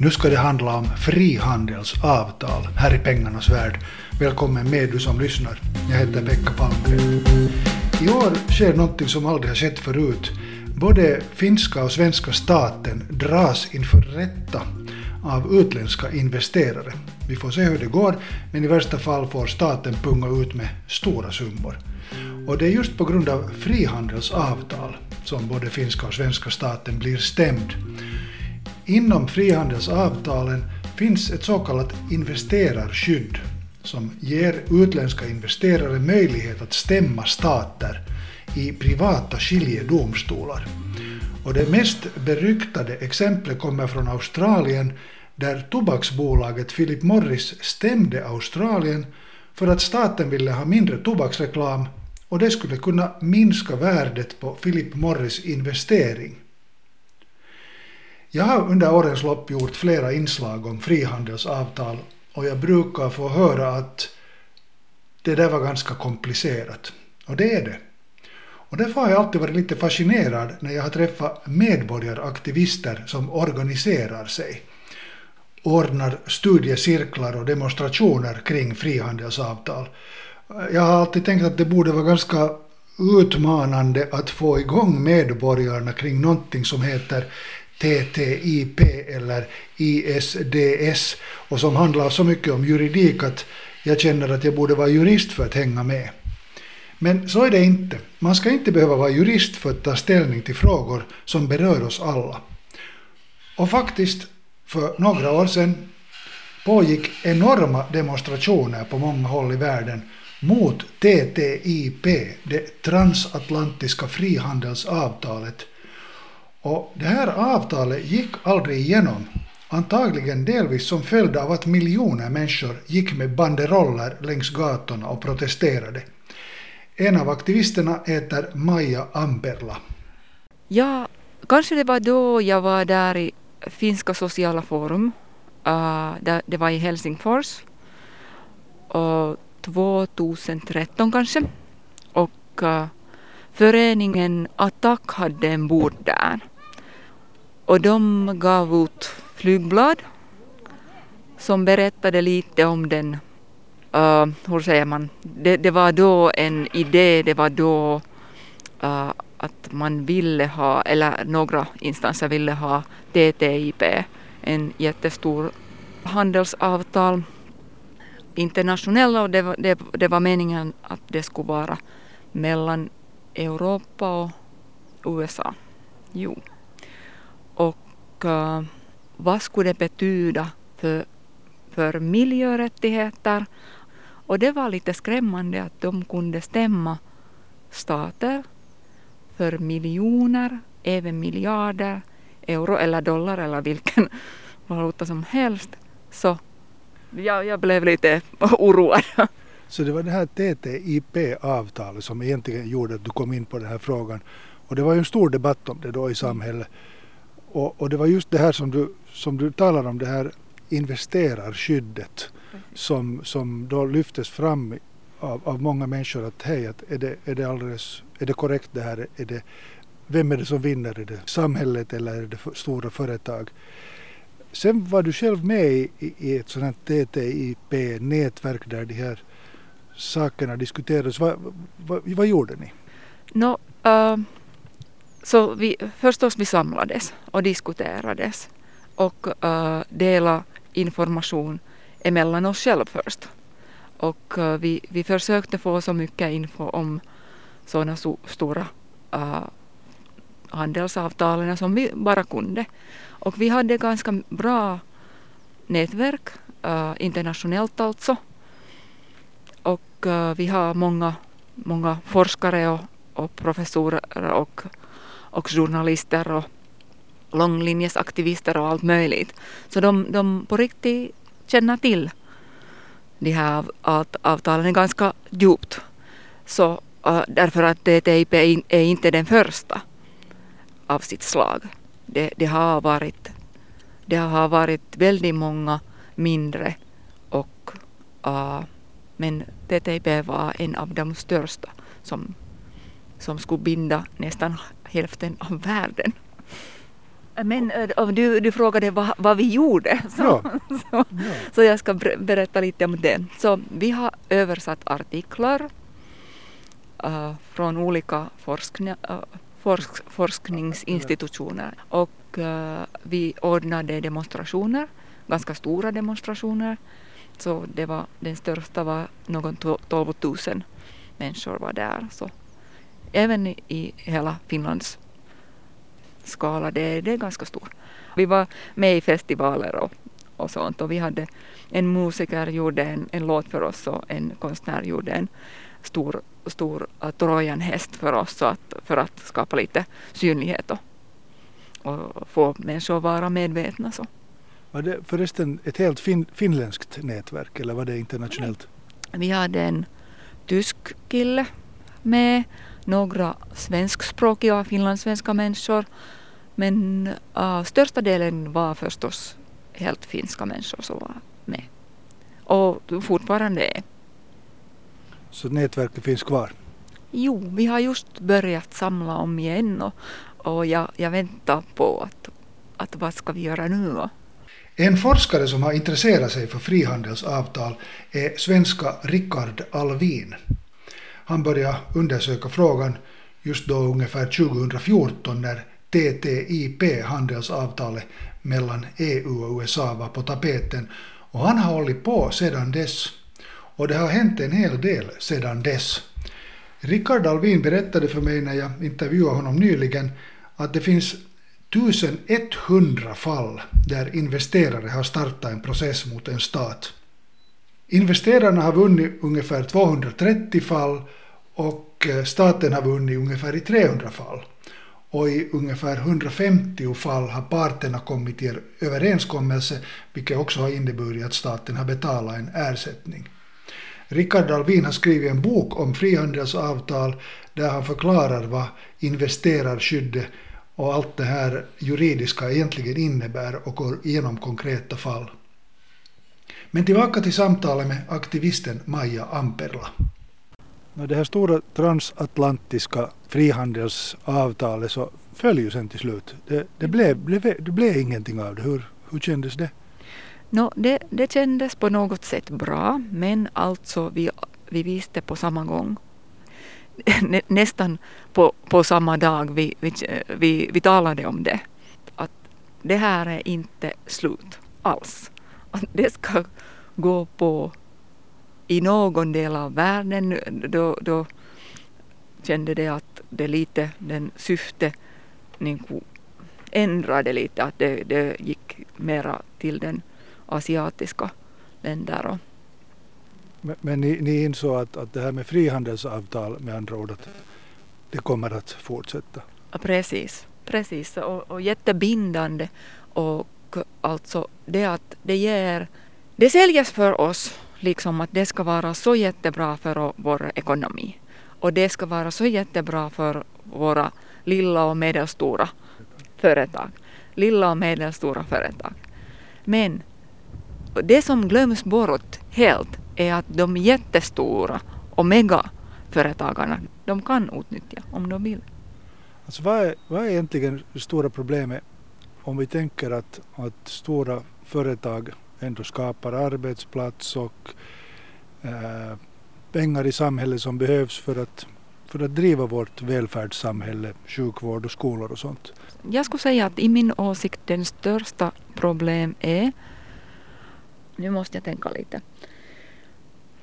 Nu ska det handla om frihandelsavtal här i pengarnas värld. Välkommen med du som lyssnar. Jag heter Pekka Palmgren. I år sker något som aldrig har skett förut. Både finska och svenska staten dras inför rätta av utländska investerare. Vi får se hur det går, men i värsta fall får staten punga ut med stora summor. Och det är just på grund av frihandelsavtal som både finska och svenska staten blir stämd. Inom frihandelsavtalen finns ett så kallat investerarskydd som ger utländska investerare möjlighet att stämma stater i privata skiljedomstolar. Och det mest beryktade exemplet kommer från Australien där tobaksbolaget Philip Morris stämde Australien för att staten ville ha mindre tobaksreklam och det skulle kunna minska värdet på Philip Morris investering. Jag har under årens lopp gjort flera inslag om frihandelsavtal och jag brukar få höra att det där var ganska komplicerat. Och det är det. Och därför har jag alltid varit lite fascinerad när jag har träffat medborgaraktivister som organiserar sig, ordnar studiecirklar och demonstrationer kring frihandelsavtal. Jag har alltid tänkt att det borde vara ganska utmanande att få igång medborgarna kring någonting som heter TTIP eller ISDS och som handlar så mycket om juridik att jag känner att jag borde vara jurist för att hänga med. Men så är det inte. Man ska inte behöva vara jurist för att ta ställning till frågor som berör oss alla. Och faktiskt, för några år sedan pågick enorma demonstrationer på många håll i världen mot TTIP, det transatlantiska frihandelsavtalet. Och det här avtalet gick aldrig igenom, antagligen delvis som följd av att miljoner människor gick med banderoller längs gatorna och protesterade. En av aktivisterna heter Maja Amperla. Ja, kanske det var då jag var där i Finska sociala forum. Uh, det var i Helsingfors. Och 2013 kanske. Och uh, föreningen Attack hade en bord där. Och de gav ut flygblad som berättade lite om den uh, hur säger man, det, det, var då en idé, det var då uh, att man ville ha, eller några instanser ville ha TTIP, en jättestor handelsavtal internationella och det var, det, det var meningen att det skulle vara mellan Europa och USA. Jo. Och uh, vad skulle det betyda för, för miljörättigheter och det var lite skrämmande att de kunde stämma stater för miljoner, även miljarder euro eller dollar eller vilken valuta som helst. Så jag, jag blev lite oroad. Så det var det här TTIP-avtalet som egentligen gjorde att du kom in på den här frågan. Och det var ju en stor debatt om det då i samhället. Och, och det var just det här som du, som du talar om, det här investerarskyddet som, som då lyftes fram av, av många människor att hej, att är, det, är, det alldeles, är det korrekt det här? Är det, vem är det som vinner? Är det samhället eller är det stora företag? Sen var du själv med i, i ett sådant TTIP-nätverk där de här sakerna diskuterades. Vad, vad, vad gjorde ni? No, uh, så vi, förstås vi samlades och diskuterades och eh, uh, delade information emellan oss själva först. Och uh, vi, vi försökte få så mycket info om sådana so, stora uh, handelsavtalen som vi bara kunde. Och vi hade ganska bra nätverk, uh, internationellt alltså. Och eh, vi har många, många forskare och, och professorer och, och journalister och långlinjesaktivister och allt möjligt. Så de, de på riktigt känner till de här avtalen är ganska djupt. Så, eh, därför att TTIP är inte den första av sitt slag. Det, det, har varit, det har varit väldigt många mindre och uh, men TTIP var en av de största som, som skulle binda nästan hälften av världen. Men äh, du, du frågade vad, vad vi gjorde, så, Ja. så, Ja. så jag ska ber- berätta lite om det. Så vi har översatt artiklar äh, från olika forskning, äh, forsk, forskningsinstitutioner och äh, vi ordnade demonstrationer, ganska stora demonstrationer. Så det var, den största var någon 12 000 människor var där. Så även i, hela Finlands skala, det, det är ganska stort. Vi var med i festivaler och, och sånt och vi hade en musiker gjorde en, en låt för oss och en konstnär gjorde en stor, stor uh, trojanhäst för oss så att, för att skapa lite synlighet och, och få människor att vara medvetna. Så. Var det förresten ett helt fin, finländskt nätverk eller var det internationellt? Vi hade en tysk kille med, några svenskspråkiga finlandssvenska människor men uh, största delen var förstås helt finska människor som var med. Och fortfarande är. Så nätverket finns kvar? Jo, vi har just börjat samla om igen och, och jag, jag väntar på att, att vad ska vi göra nu? En forskare som har intresserat sig för frihandelsavtal är svenska Rickard Alvin. Han började undersöka frågan just då ungefär 2014 när TTIP, handelsavtalet mellan EU och USA, var på tapeten. Och han har hållit på sedan dess. Och det har hänt en hel del sedan dess. Rickard Alvin berättade för mig när jag intervjuade honom nyligen att det finns 1100 fall där investerare har startat en process mot en stat. Investerarna har vunnit ungefär 230 fall och eh, staten har vunnit ungefär i 300 fall. Och i ungefär 150 fall har parterna kommit till överenskommelse vilket också har inneburit att staten har betalat en ersättning. Rickard Alvin har skrivit en bok om frihandelsavtal där han förklarar vad investerarskyddet och allt det här juridiska egentligen innebär och går igenom konkreta fall. Men tillbaka till samtalet med aktivisten Maja Amperla. Det här stora transatlantiska frihandelsavtalet så föll ju sen till slut. Det, det, blev, blev, det blev ingenting av det. Hur, hur kändes det? no, det, det kändes på något sätt bra men alltså vi, vi visste på samma gång nä, nästan på, på samma dag vi, vi, vi, vi talade om det att det här är inte slut alls. Att det ska gå på i någon del av världen då, då kände det att det lite, den syfte niin ändrade lite, att det, det gick mera till den asiatiska länder. Och, men, men ni, ni insåg att, att det här med frihandelsavtal med andra ord att det kommer att fortsätta? Ja, precis, precis och, och jättebindande och alltså det att det ger, det säljes för oss liksom att det ska vara så jättebra för vår ekonomi och det ska vara så jättebra för våra lilla och medelstora företag. Lilla och medelstora företag. Men det som glöms bort helt är att de jättestora och megaföretagarna, de kan utnyttja om de vill. Alltså vad, är, vad är egentligen det stora problemet om vi tänker att, att stora företag ändå skapar arbetsplats och eh, pengar i samhället som behövs för att, för att driva vårt välfärdssamhälle, sjukvård och skolor och sånt. Jag skulle säga att i min åsikt den största problem är, nu måste jag tänka lite,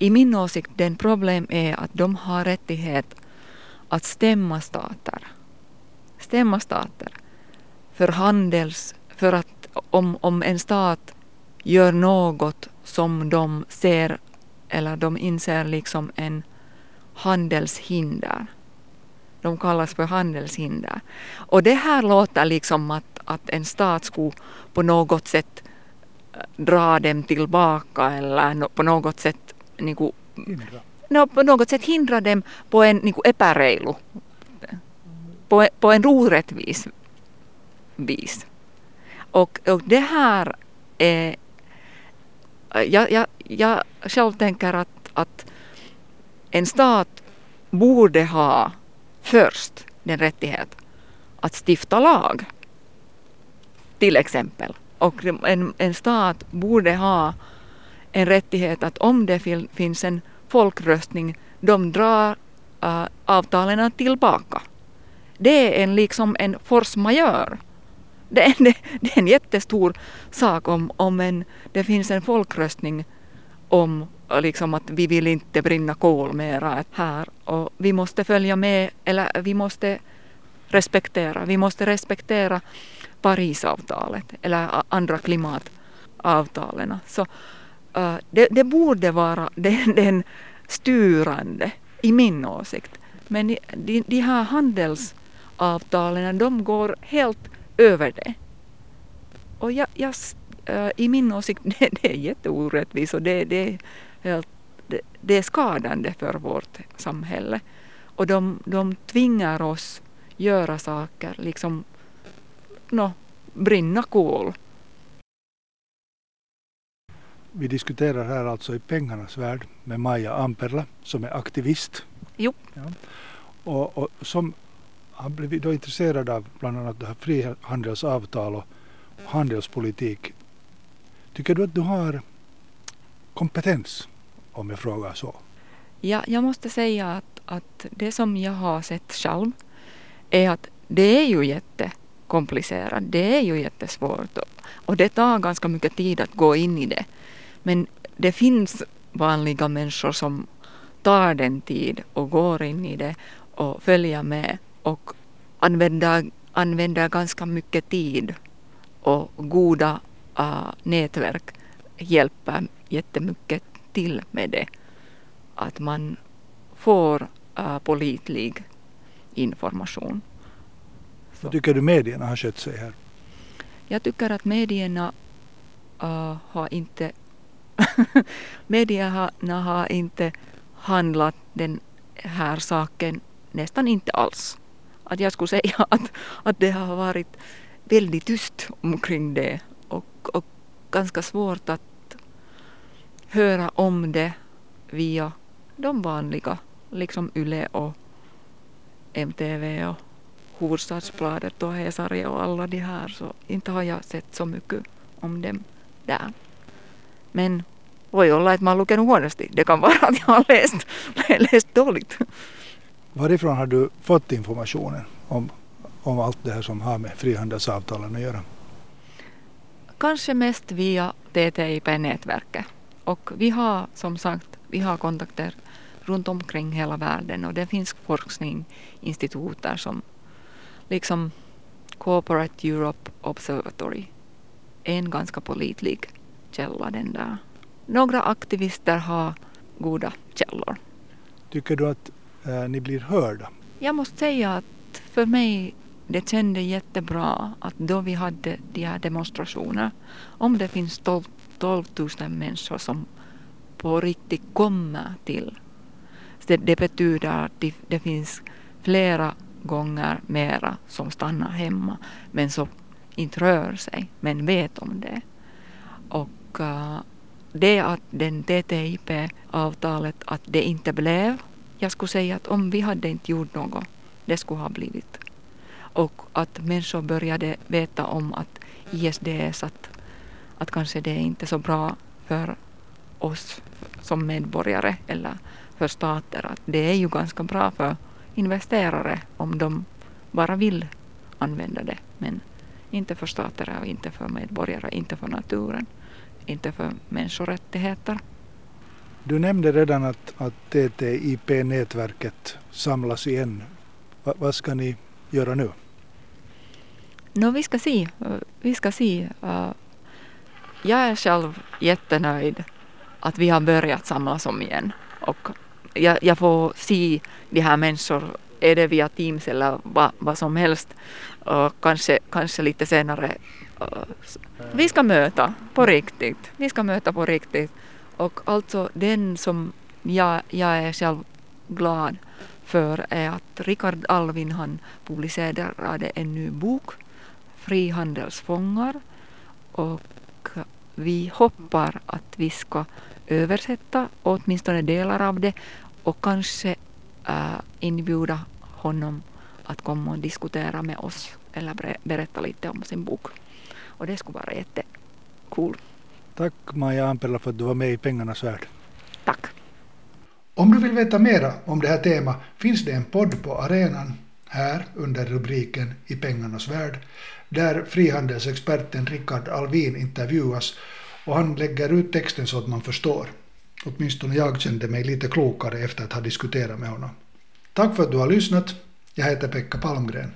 i min åsikt den problem är att de har rättighet att stämma stater. Stämma stater för handels, för att om, om en stat gör något som de ser eller de inser liksom en handelshinder. De kallas för handelshinder. Och det här låter liksom att, att en stat skulle på något sätt eh, dra dem tillbaka eller på något sätt niin kuin, no, på något sätt hindra dem på en niin kuin epäreilu, på, på en orättvis vis. Och, och det här är, jag, jag, jag själv tänker att, att en stat borde ha först den rättighet att stifta lag. till exempel. Och en, en stat borde ha en rättighet att om det finns en folkröstning, de drar uh, avtalen tillbaka. Det är en, liksom en force majeure. Det är, det, det är en jättestor sak om, om en, det finns en folkröstning om äh, liksom att vi vill inte brinna kol mera här och vi måste följa med eller vi måste respektera, vi måste respektera Parisavtalet eller andra klimatavtalen. Så uh, det, det, borde vara den, den styrande i min åsikt. Men de, de här handelsavtalen de går helt över det. Och jag, jag, uh, i min åsikt det, det är jätteorättvist och det, det, är helt, det, det är skadande för vårt samhälle. Och de, de tvingar oss göra saker, liksom no, brinna kol. Vi diskuterar här alltså i pengarnas värld med Maja Amperla som är aktivist. Jo. Ja. Och, och som har blivit då intresserad av bland annat det här frihandelsavtal och handelspolitik. Tycker du att du har kompetens om jag frågar så? Ja, jag måste säga att, att det som jag har sett själv är att det är ju jättekomplicerat. Det är ju jättesvårt och det tar ganska mycket tid att gå in i det. Men det finns vanliga människor som tar den tid och går in i det och följer med och använder, använder ganska mycket tid och goda uh, nätverk hjälper jättemycket till med det. Att man får uh, pålitlig information. Vad tycker du medierna har skött sig här? Jag tycker att medierna uh, har inte medierna har inte handlat den här saken nästan inte alls. Att jag skulle säga att, att det har varit väldigt tyst omkring det och, och ganska svårt att höra om det via de vanliga, liksom YLE och MTV och Hufvudstadsbladet och Hesari och alla de här så inte har jag sett så mycket om dem där. Men voi olla att man lukenut huonosti. Det kan vara att jag har läst, läst dåligt. Varifrån har du fått informationen om, om allt det här som har med frihandelsavtalen att göra? Kanske mest via TTIP-nätverket. Och vi har som sagt vi har kontakter runt omkring hela världen och det finns forskningsinstituter som liksom Corporate Europe Observatory en ganska pålitlig källa den där. Några aktivister har goda källor. Tycker du att äh, ni blir hörda? Jag måste säga att för mig det kändes jättebra att då vi hade de här demonstrationerna, om det finns 12, 12 000 människor som på riktigt kommer till, det, det betyder att det, det finns flera gånger mera som stannar hemma men som inte rör sig men vet om det. Och uh, det att den TTIP-avtalet att det inte blev, jag skulle säga att om vi hade inte gjort något, det skulle ha blivit. Och att människor började veta om att ISDS, att, att kanske det är inte är så bra för oss som medborgare eller för stater, att det är ju ganska bra för investerare om de bara vill använda det. Men inte för stater och inte för medborgare, inte för naturen, inte för människorättigheter. Du nämnde redan att, att TTIP-nätverket samlas igen. Va, vad ska ni göra nu? No, vi ska se. Vi ska se. Uh, jag är själv jättenöjd att vi har börjat samlas om igen. Och jag, jag får se de här människor, är det via Teams eller vad, vad som helst, och kanske, kanske lite senare. Vi ska möta på riktigt. Vi ska möta på riktigt. Och alltså den som jag, jag är själv glad för är att Rikard Alvin han publicerade en ny bok, Frihandelsfångar. Och vi hoppas att vi ska översätta åtminstone delar av det och kanske äh, inbjuda honom att komma och diskutera med oss eller berätta lite om sin bok. Och det skulle vara jättecool. Tack Maja Ampela för att du var med i Pengarnas värld. Tack. Om du vill veta mera om det här temat finns det en podd på arenan här under rubriken I pengarnas värld där frihandelsexperten Rickard Alvin intervjuas och han lägger ut texten så att man förstår. Åtminstone jag kände mig lite klokare efter att ha diskuterat med honom. Tack för att du har lyssnat. Jag heter Pekka Palmgren.